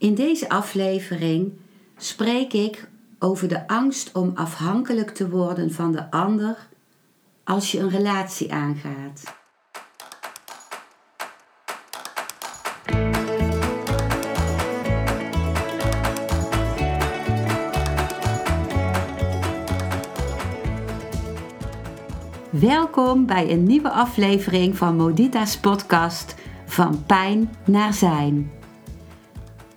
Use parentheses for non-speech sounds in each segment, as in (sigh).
In deze aflevering spreek ik over de angst om afhankelijk te worden van de ander als je een relatie aangaat. Welkom bij een nieuwe aflevering van Modita's podcast Van Pijn naar Zijn.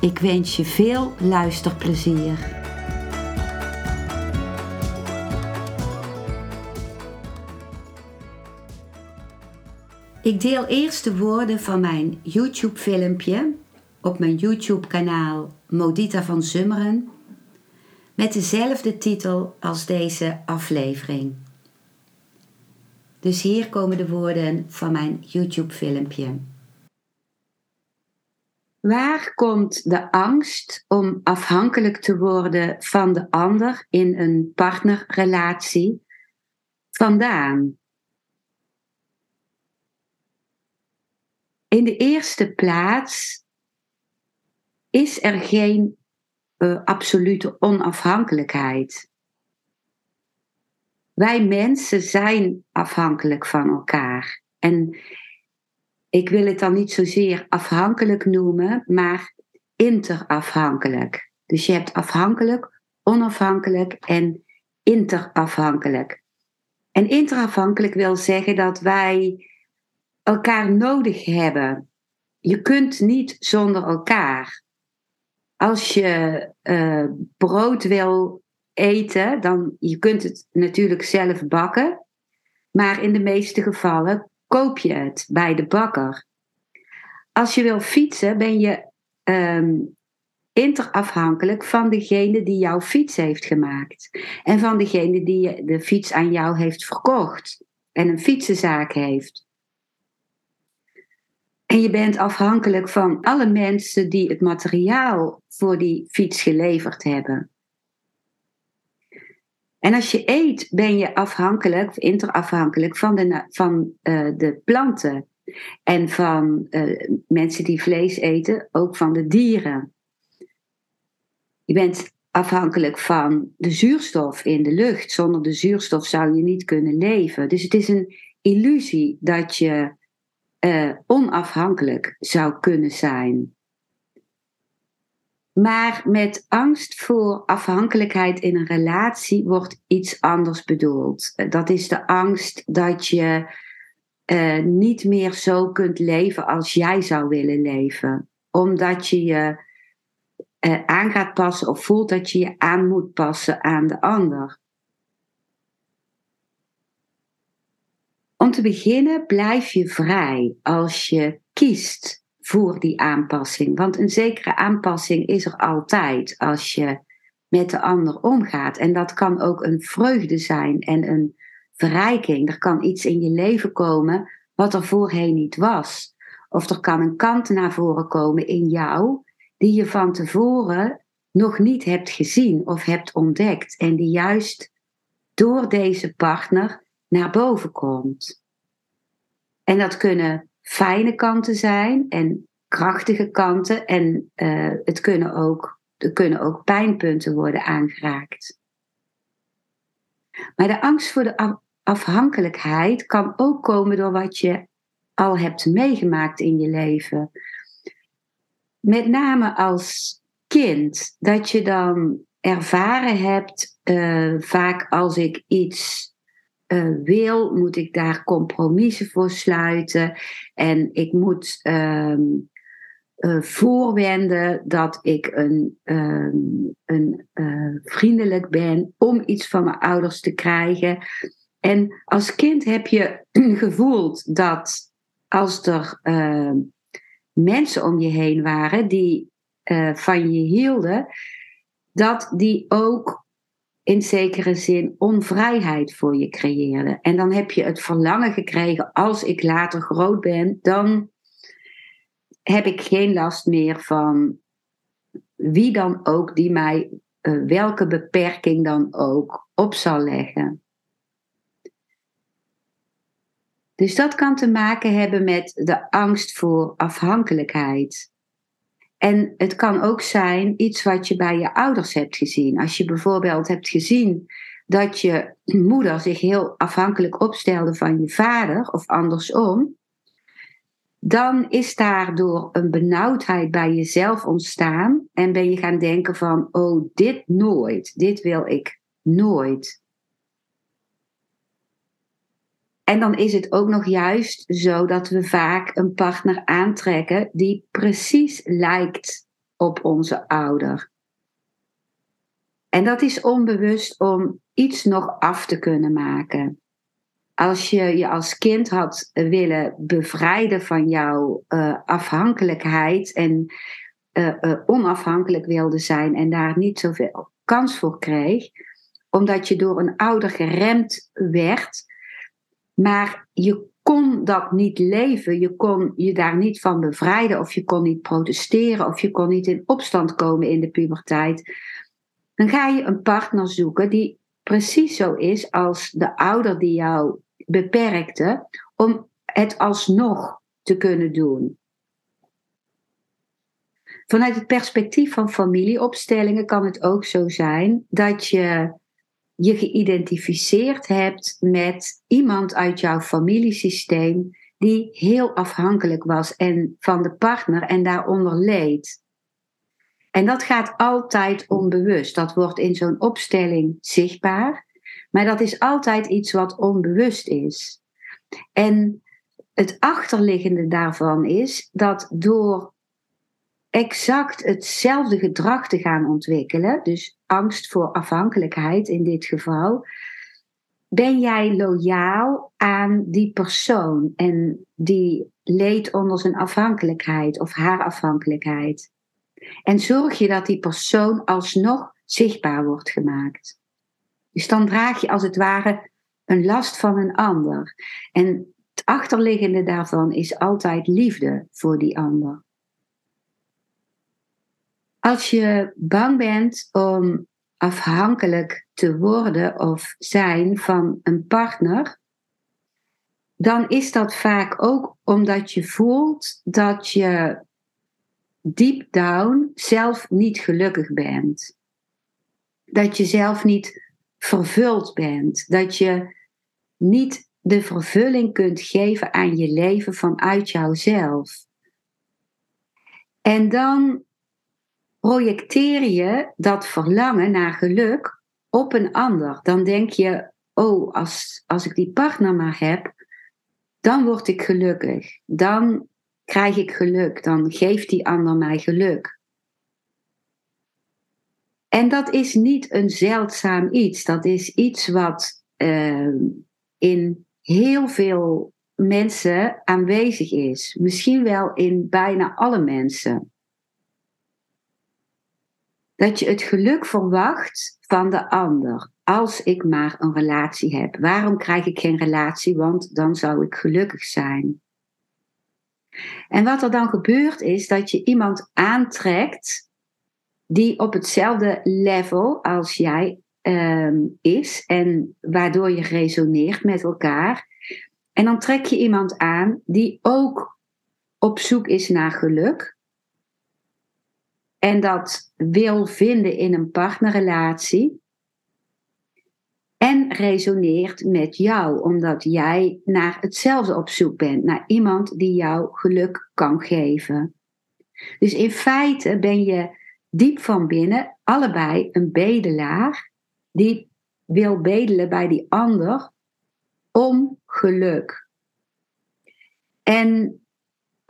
Ik wens je veel luisterplezier. Ik deel eerst de woorden van mijn YouTube-filmpje op mijn YouTube-kanaal Modita van Zummeren met dezelfde titel als deze aflevering. Dus hier komen de woorden van mijn YouTube-filmpje. Waar komt de angst om afhankelijk te worden van de ander in een partnerrelatie vandaan? In de eerste plaats is er geen uh, absolute onafhankelijkheid. Wij mensen zijn afhankelijk van elkaar. En ik wil het dan niet zozeer afhankelijk noemen, maar interafhankelijk. Dus je hebt afhankelijk, onafhankelijk en interafhankelijk. En interafhankelijk wil zeggen dat wij elkaar nodig hebben. Je kunt niet zonder elkaar. Als je uh, brood wil eten, dan je kunt het natuurlijk zelf bakken, maar in de meeste gevallen koop je het bij de bakker. Als je wil fietsen, ben je um, interafhankelijk van degene die jouw fiets heeft gemaakt. En van degene die de fiets aan jou heeft verkocht en een fietsenzaak heeft. En je bent afhankelijk van alle mensen die het materiaal voor die fiets geleverd hebben. En als je eet, ben je afhankelijk, interafhankelijk van de, van, uh, de planten. En van uh, mensen die vlees eten, ook van de dieren. Je bent afhankelijk van de zuurstof in de lucht. Zonder de zuurstof zou je niet kunnen leven. Dus het is een illusie dat je uh, onafhankelijk zou kunnen zijn. Maar met angst voor afhankelijkheid in een relatie wordt iets anders bedoeld. Dat is de angst dat je uh, niet meer zo kunt leven als jij zou willen leven. Omdat je je uh, aan gaat passen of voelt dat je je aan moet passen aan de ander. Om te beginnen blijf je vrij als je kiest voor die aanpassing. Want een zekere aanpassing is er altijd als je met de ander omgaat. En dat kan ook een vreugde zijn en een verrijking. Er kan iets in je leven komen wat er voorheen niet was. Of er kan een kant naar voren komen in jou die je van tevoren nog niet hebt gezien of hebt ontdekt. En die juist door deze partner naar boven komt. En dat kunnen fijne kanten zijn en krachtige kanten. En uh, het kunnen ook, er kunnen ook pijnpunten worden aangeraakt. Maar de angst voor de afhankelijkheid kan ook komen door wat je al hebt meegemaakt in je leven. Met name als kind, dat je dan ervaren hebt, uh, vaak als ik iets uh, wil, moet ik daar compromissen voor sluiten. En ik moet um, uh, voorwenden dat ik een, um, een uh, vriendelijk ben om iets van mijn ouders te krijgen. En als kind heb je (clears throat) gevoeld dat als er ehm, mensen om je heen waren die eh, van je hielden, dat die ook in zekere zin onvrijheid voor je creëerden. En dan heb je het verlangen gekregen, als ik later groot ben, dan heb ik geen last meer van wie dan ook die mij uh, welke beperking dan ook op zal leggen. Dus dat kan te maken hebben met de angst voor afhankelijkheid. En het kan ook zijn iets wat je bij je ouders hebt gezien. Als je bijvoorbeeld hebt gezien dat je moeder zich heel afhankelijk opstelde van je vader of andersom, dan is daardoor een benauwdheid bij jezelf ontstaan en ben je gaan denken van, oh, dit nooit, dit wil ik nooit. En dan is het ook nog juist zo dat we vaak een partner aantrekken die precies lijkt op onze ouder. En dat is onbewust om iets nog af te kunnen maken. Als je je als kind had willen bevrijden van jouw uh, afhankelijkheid en uh, uh, onafhankelijk wilde zijn en daar niet zoveel kans voor kreeg, omdat je door een ouder geremd werd, maar je kon dat niet leven, je kon je daar niet van bevrijden of je kon niet protesteren of je kon niet in opstand komen in de puberteit. Dan ga je een partner zoeken die precies zo is als de ouder die jou beperkte, om het alsnog te kunnen doen. Vanuit het perspectief van familieopstellingen kan het ook zo zijn dat je je geïdentificeerd hebt met iemand uit jouw familiesysteem die heel afhankelijk was en van de partner en daaronder leed. En dat gaat altijd onbewust. Dat wordt in zo'n opstelling zichtbaar, maar dat is altijd iets wat onbewust is. En het achterliggende daarvan is dat door exact hetzelfde gedrag te gaan ontwikkelen, dus angst voor afhankelijkheid in dit geval, ben jij loyaal aan die persoon en die leed onder zijn afhankelijkheid of haar afhankelijkheid. En zorg je dat die persoon alsnog zichtbaar wordt gemaakt. Dus dan draag je als het ware een last van een ander. En het achterliggende daarvan is altijd liefde voor die ander. Als je bang bent om afhankelijk te worden of zijn van een partner, dan is dat vaak ook omdat je voelt dat je deep down zelf niet gelukkig bent. Dat je zelf niet vervuld bent. Dat je niet de vervulling kunt geven aan je leven vanuit jouzelf. En dan projecteer je dat verlangen naar geluk op een ander. Dan denk je, oh, als, als ik die partner maar heb, dan word ik gelukkig. Dan krijg ik geluk. Dan geeft die ander mij geluk. En dat is niet een zeldzaam iets. Dat is iets wat uh, in heel veel mensen aanwezig is. Misschien wel in bijna alle mensen dat je het geluk verwacht van de ander. Als ik maar een relatie heb. Waarom krijg ik geen relatie? Want dan zou ik gelukkig zijn. En wat er dan gebeurt is dat je iemand aantrekt die op hetzelfde level als jij ehm, is en waardoor je resoneert met elkaar. En dan trek je iemand aan die ook op zoek is naar geluk, en dat wil vinden in een partnerrelatie. En resoneert met jou, omdat jij naar hetzelfde op zoek bent, naar iemand die jou geluk kan geven. Dus in feite ben je diep van binnen allebei een bedelaar die wil bedelen bij die ander om geluk. En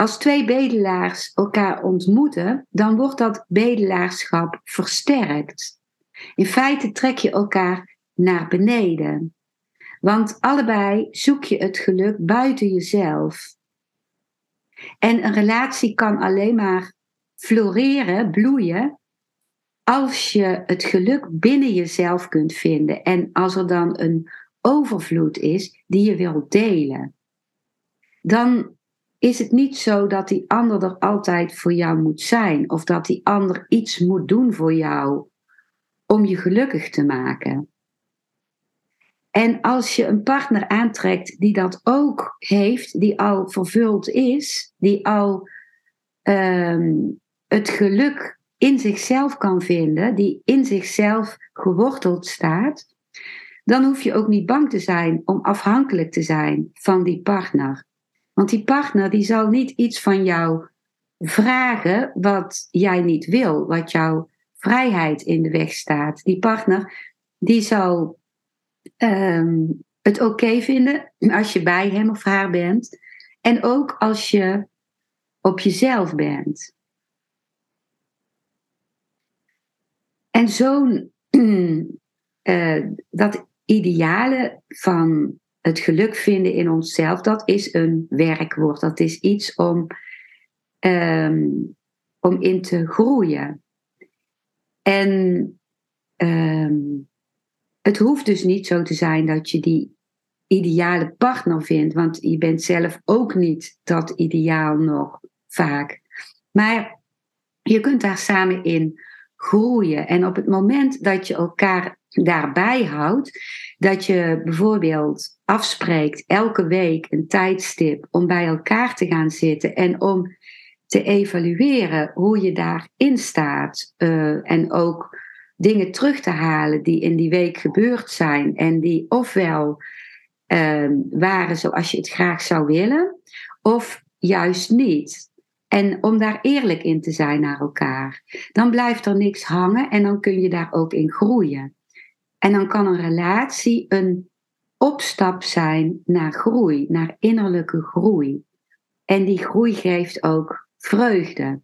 als twee bedelaars elkaar ontmoeten, dan wordt dat bedelaarschap versterkt. In feite trek je elkaar naar beneden. Want allebei zoek je het geluk buiten jezelf. En een relatie kan alleen maar floreren, bloeien, als je het geluk binnen jezelf kunt vinden en als er dan een overvloed is die je wilt delen. Dan is het niet zo dat die ander er altijd voor jou moet zijn of dat die ander iets moet doen voor jou om je gelukkig te maken. En als je een partner aantrekt die dat ook heeft, die al vervuld is, die al ehm, het geluk in zichzelf kan vinden, die in zichzelf geworteld staat, dan hoef je ook niet bang te zijn om afhankelijk te zijn van die partner. Want die partner die zal niet iets van jou vragen wat jij niet wil, wat jouw vrijheid in de weg staat. Die partner die zal ehm, het oké vinden als je bij hem of haar bent. En ook als je op jezelf bent. En zo'n uh, (clears throat) dat ideale van het geluk vinden in onszelf, dat is een werkwoord. Dat is iets om, um, om in te groeien. En um, het hoeft dus niet zo te zijn dat je die ideale partner vindt, want je bent zelf ook niet dat ideaal nog vaak. Maar je kunt daar samen in groeien. En op het moment dat je elkaar daarbij houdt, dat je bijvoorbeeld afspreekt elke week een tijdstip om bij elkaar te gaan zitten en om te evalueren hoe je daarin staat uh, en ook dingen terug te halen die in die week gebeurd zijn en die ofwel uh, waren zoals je het graag zou willen, of juist niet. En om daar eerlijk in te zijn naar elkaar. Dan blijft er niks hangen en dan kun je daar ook in groeien. En dan kan een relatie een opstap zijn naar groei, naar innerlijke groei. En die groei geeft ook vreugde.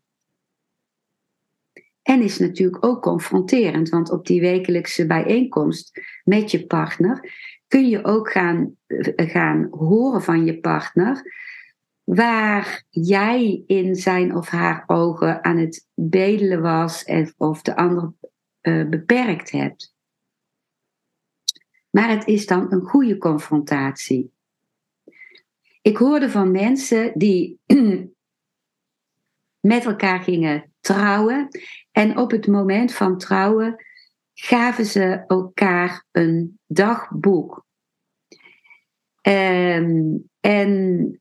En is natuurlijk ook confronterend, want op die wekelijkse bijeenkomst met je partner kun je ook gaan, eh, gaan horen van je partner waar jij in zijn of haar ogen aan het bedelen was of de ander uh, beperkt hebt. Maar het is dan een goede confrontatie. Ik hoorde van mensen die (clears throat) met elkaar gingen trouwen en op het moment van trouwen gaven ze elkaar een dagboek. Um, en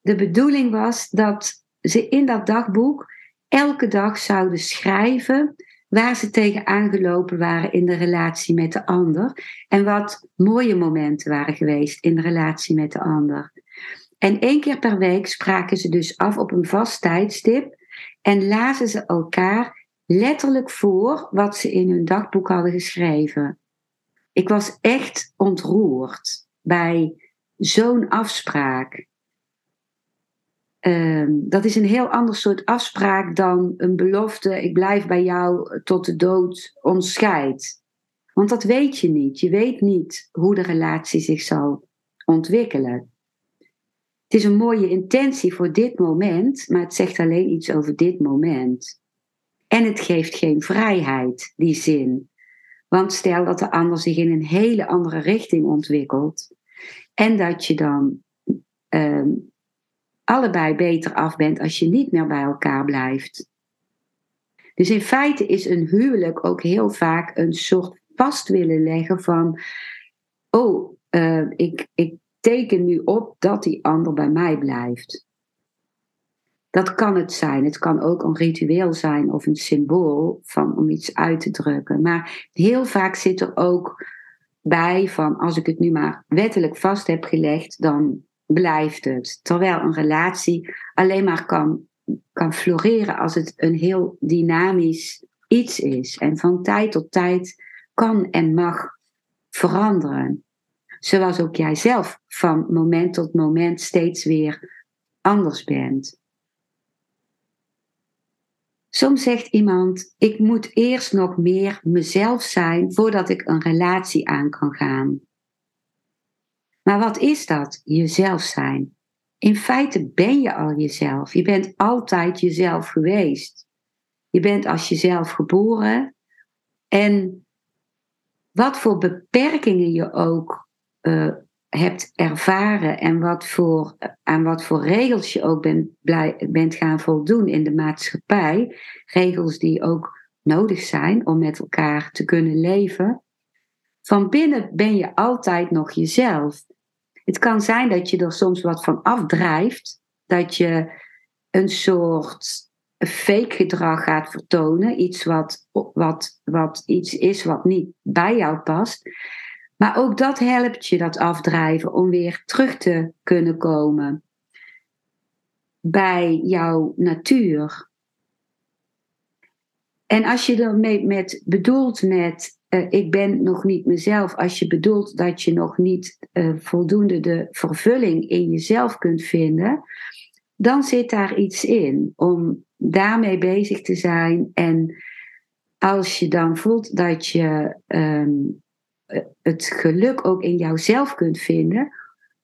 de bedoeling was dat ze in dat dagboek elke dag zouden schrijven waar ze tegen aangelopen waren in de relatie met de ander en wat mooie momenten waren geweest in de relatie met de ander. En één keer per week spraken ze dus af op een vast tijdstip en lazen ze elkaar letterlijk voor wat ze in hun dagboek hadden geschreven. Ik was echt ontroerd bij zo'n afspraak. Ehm, dat is een heel ander soort afspraak dan een belofte: ik blijf bij jou tot de dood ons scheidt. Want dat weet je niet. Je weet niet hoe de relatie zich zal ontwikkelen. Het is een mooie intentie voor dit moment, maar het zegt alleen iets over dit moment. En het geeft geen vrijheid, die zin. Want stel dat de ander zich in een hele andere richting ontwikkelt en dat je dan ehm, allebei beter af bent als je niet meer bij elkaar blijft. Dus in feite is een huwelijk ook heel vaak een soort vast willen leggen van, oh, uh, ik, ik teken nu op dat die ander bij mij blijft. Dat kan het zijn. Het kan ook een ritueel zijn of een symbool van, om iets uit te drukken. Maar heel vaak zit er ook bij van als ik het nu maar wettelijk vast heb gelegd, dan blijft het. Terwijl een relatie alleen maar kan, kan floreren als het een heel dynamisch iets is. En van tijd tot tijd kan en mag veranderen. Zoals ook jij zelf van moment tot moment steeds weer anders bent. Soms zegt iemand: Ik moet eerst nog meer mezelf zijn voordat ik een relatie aan kan gaan. Maar wat is dat, jezelf zijn? in feite ben je al jezelf. Je bent altijd jezelf geweest. Je bent als jezelf geboren. En wat voor beperkingen je ook uh, hebt ervaren en wat voor, aan wat voor regels je ook bent, blij, bent gaan voldoen in de maatschappij. Regels die ook nodig zijn om met elkaar te kunnen leven. Van binnen ben je altijd nog jezelf. Het kan zijn dat je er soms wat van afdrijft, dat je een soort fake gedrag gaat vertonen, iets wat, wat, wat iets is wat niet bij jou past. Maar ook dat helpt je, dat afdrijven, om weer terug te kunnen komen bij jouw natuur. En als je ermee met, bedoelt met uh, ik ben nog niet mezelf, als je bedoelt dat je nog niet uh, voldoende de vervulling in jezelf kunt vinden, dan zit daar iets in om daarmee bezig te zijn. En als je dan voelt dat je um, het geluk ook in jouzelf kunt vinden,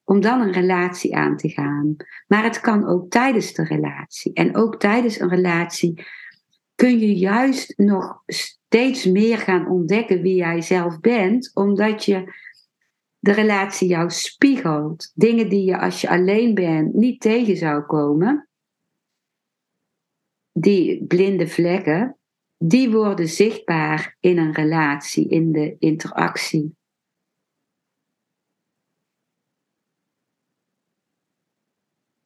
om dan een relatie aan te gaan. Maar het kan ook tijdens de relatie. En ook tijdens een relatie kun je juist nog steeds meer gaan ontdekken wie jij zelf bent, omdat je de relatie jou spiegelt. Dingen die je als je alleen bent niet tegen zou komen. Die blinde vlekken, die worden zichtbaar in een relatie, in de interactie.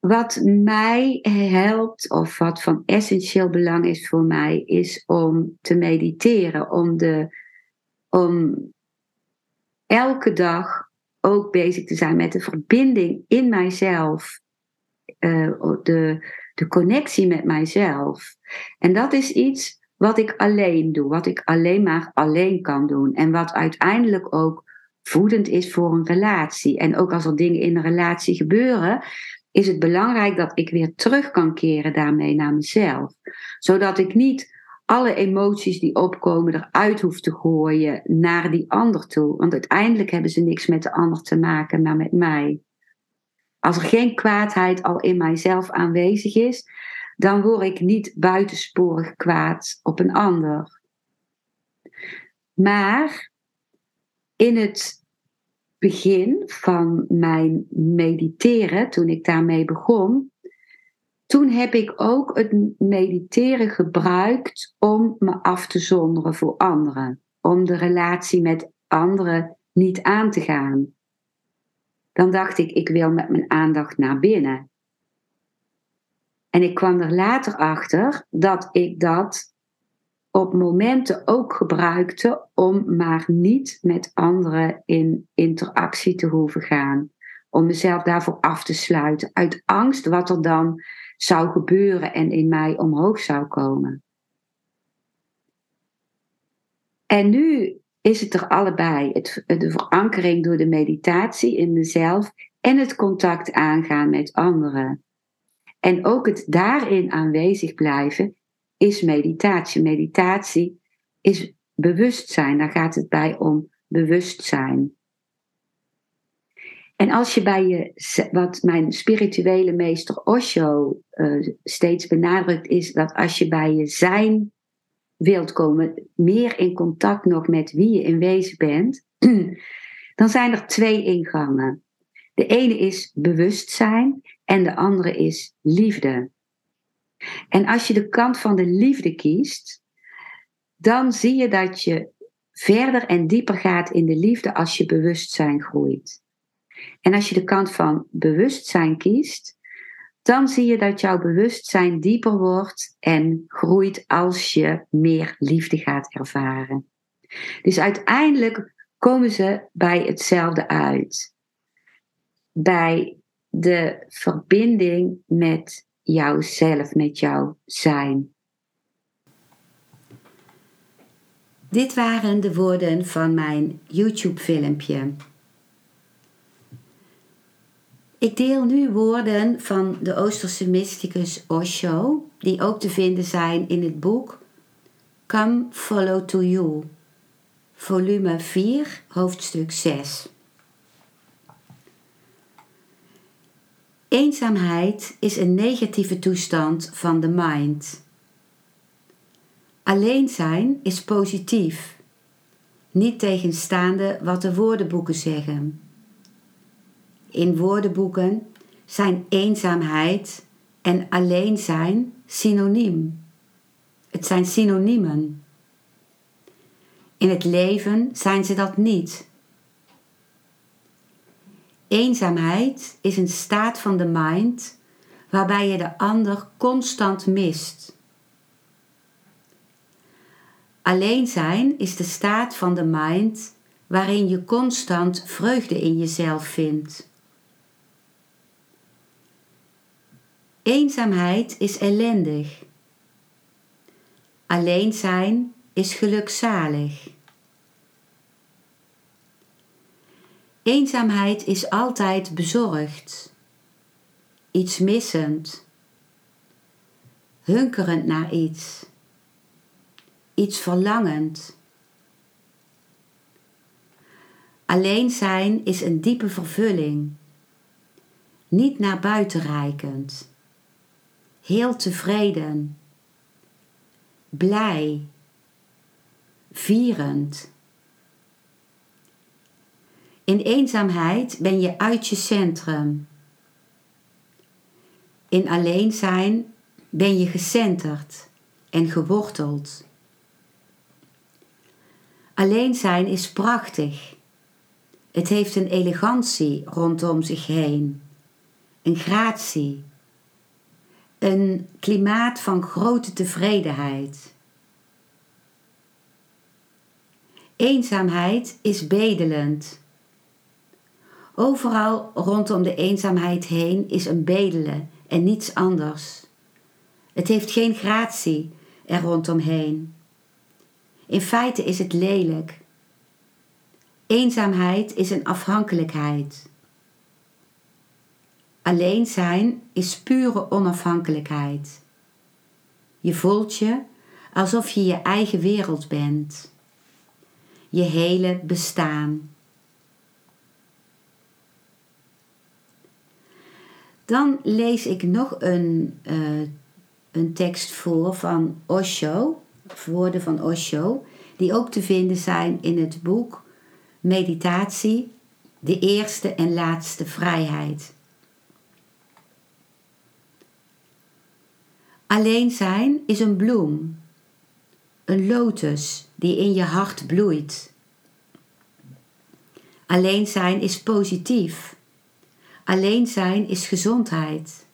Wat mij helpt, of wat van essentieel belang is voor mij, is om te mediteren, om, de, om elke dag ook bezig te zijn met de verbinding in mijzelf, uh, de, de connectie met mijzelf. En dat is iets wat ik alleen doe, wat ik alleen maar alleen kan doen en wat uiteindelijk ook voedend is voor een relatie. En ook als er dingen in een relatie gebeuren, is het belangrijk dat ik weer terug kan keren daarmee naar mezelf. Zodat ik niet alle emoties die opkomen eruit hoef te gooien naar die ander toe. Want uiteindelijk hebben ze niks met de ander te maken, maar met mij. Als er geen kwaadheid al in mijzelf aanwezig is, dan word ik niet buitensporig kwaad op een ander. Maar in het begin van mijn mediteren, toen ik daarmee begon, toen heb ik ook het mediteren gebruikt om me af te zonderen voor anderen. Om de relatie met anderen niet aan te gaan. Dan dacht ik, ik wil met mijn aandacht naar binnen. En ik kwam er later achter dat ik dat op momenten ook gebruikte om maar niet met anderen in interactie te hoeven gaan. Om mezelf daarvoor af te sluiten, uit angst wat er dan zou gebeuren en in mij omhoog zou komen. En nu is het er allebei. Het, de verankering door de meditatie in mezelf en het contact aangaan met anderen. En ook het daarin aanwezig blijven is meditatie. Meditatie is bewustzijn. Daar gaat het bij om bewustzijn. En als je bij je, wat mijn spirituele meester Osho uh, steeds benadrukt, is dat als je bij je zijn wilt komen, meer in contact nog met wie je in wezen bent, (clears throat) dan zijn er twee ingangen. De ene is bewustzijn en de andere is liefde. En als je de kant van de liefde kiest, dan zie je dat je verder en dieper gaat in de liefde als je bewustzijn groeit. En als je de kant van bewustzijn kiest, dan zie je dat jouw bewustzijn dieper wordt en groeit als je meer liefde gaat ervaren. Dus uiteindelijk komen ze bij hetzelfde uit. Bij de verbinding met jouzelf, met jouw zijn. Dit waren de woorden van mijn YouTube-filmpje. Ik deel nu woorden van de Oosterse mysticus Osho, die ook te vinden zijn in het boek Come Follow to You, volume 4, hoofdstuk 6. Eenzaamheid is een negatieve toestand van de mind. Alleen zijn is positief, niet tegenstaande wat de woordenboeken zeggen. In woordenboeken zijn eenzaamheid en alleen zijn synoniem. Het zijn synoniemen. In het leven zijn ze dat niet. Eenzaamheid is een staat van de mind waarbij je de ander constant mist. Alleen zijn is de staat van de mind waarin je constant vreugde in jezelf vindt. Eenzaamheid is ellendig. Alleen zijn is gelukzalig. Eenzaamheid is altijd bezorgd, iets missend, hunkerend naar iets, iets verlangend. Alleen zijn is een diepe vervulling, niet naar buiten reikend, heel tevreden, blij, vierend. In eenzaamheid ben je uit je centrum. In alleen zijn ben je gecenterd en geworteld. Alleen zijn is prachtig. Het heeft een elegantie rondom zich heen, een gratie, een klimaat van grote tevredenheid. Eenzaamheid is bedelend. Overal rondom de eenzaamheid heen is een bedelen en niets anders. Het heeft geen gratie er rondomheen. In feite is het lelijk. Eenzaamheid is een afhankelijkheid. Alleen zijn is pure onafhankelijkheid. Je voelt je alsof je je eigen wereld bent. Je hele bestaan. Dan lees ik nog een, uh, een tekst voor van Osho, woorden van Osho, die ook te vinden zijn in het boek Meditatie, de eerste en laatste vrijheid. Alleen zijn is een bloem, een lotus die in je hart bloeit. Alleen zijn is positief. Alleen zijn is gezondheid.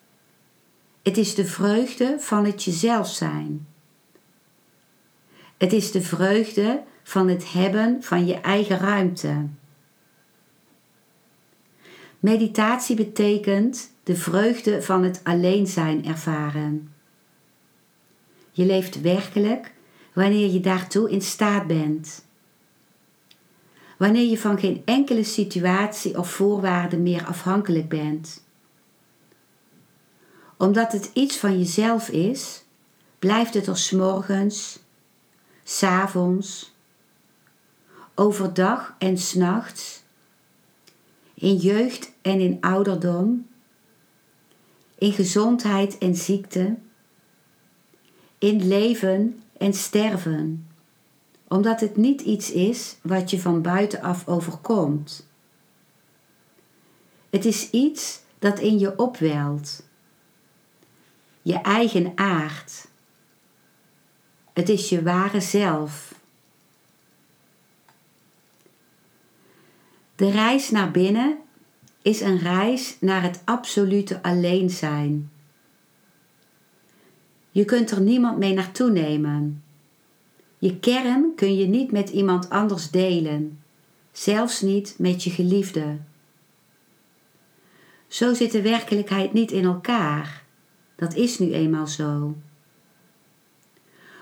Het is de vreugde van het jezelf zijn. Het is de vreugde van het hebben van je eigen ruimte. Meditatie betekent de vreugde van het alleen zijn ervaren. Je leeft werkelijk wanneer je daartoe in staat bent. Wanneer je van geen enkele situatie of voorwaarde meer afhankelijk bent. Omdat het iets van jezelf is, blijft het er s'morgens, s'avonds, overdag en s'nachts, in jeugd en in ouderdom, in gezondheid en ziekte, in leven en sterven, omdat het niet iets is wat je van buitenaf overkomt. Het is iets dat in je opwelt, je eigen aard. Het is je ware zelf. De reis naar binnen is een reis naar het absolute alleen zijn. Je kunt er niemand mee naartoe nemen. Je kern kun je niet met iemand anders delen, zelfs niet met je geliefde. Zo zit de werkelijkheid niet in elkaar. Dat is nu eenmaal zo.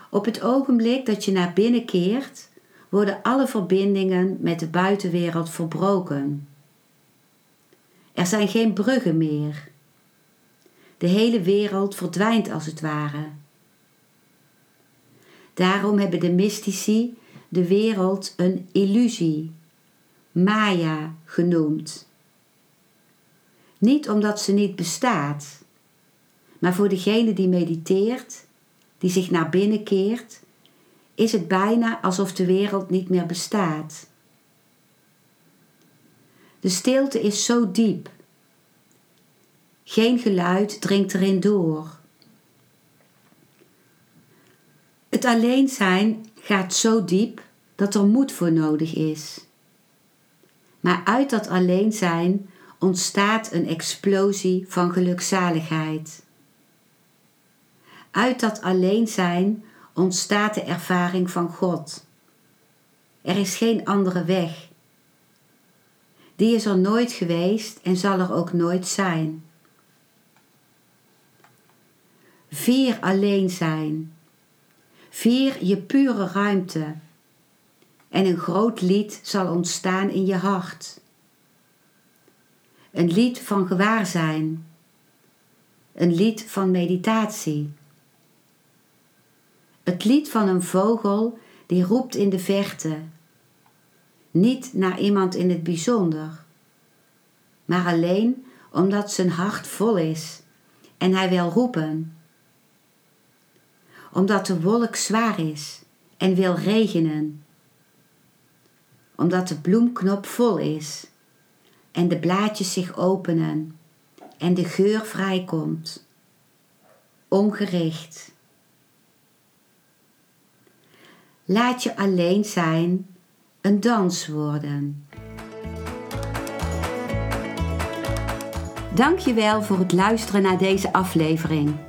Op het ogenblik dat je naar binnen keert, worden alle verbindingen met de buitenwereld verbroken. Er zijn geen bruggen meer. De hele wereld verdwijnt als het ware. Daarom hebben de mystici de wereld een illusie, Maya genoemd. Niet omdat ze niet bestaat, maar voor degene die mediteert, die zich naar binnen keert, is het bijna alsof de wereld niet meer bestaat. De stilte is zo diep. Geen geluid dringt erin door. Het alleen zijn gaat zo diep dat er moed voor nodig is. Maar uit dat alleen zijn ontstaat een explosie van gelukzaligheid. Uit dat alleen zijn ontstaat de ervaring van God. Er is geen andere weg. Die is er nooit geweest en zal er ook nooit zijn. Vier alleen zijn. Vier je pure ruimte. En een groot lied zal ontstaan in je hart. Een lied van gewaarzijn. Een lied van meditatie. Het lied van een vogel die roept in de verte. Niet naar iemand in het bijzonder, maar alleen omdat zijn hart vol is en hij wil roepen. Omdat de wolk zwaar is en wil regenen. Omdat de bloemknop vol is en de blaadjes zich openen en de geur vrijkomt. Ongericht. Laat je alleen zijn een dans worden. Dankjewel voor het luisteren naar deze aflevering.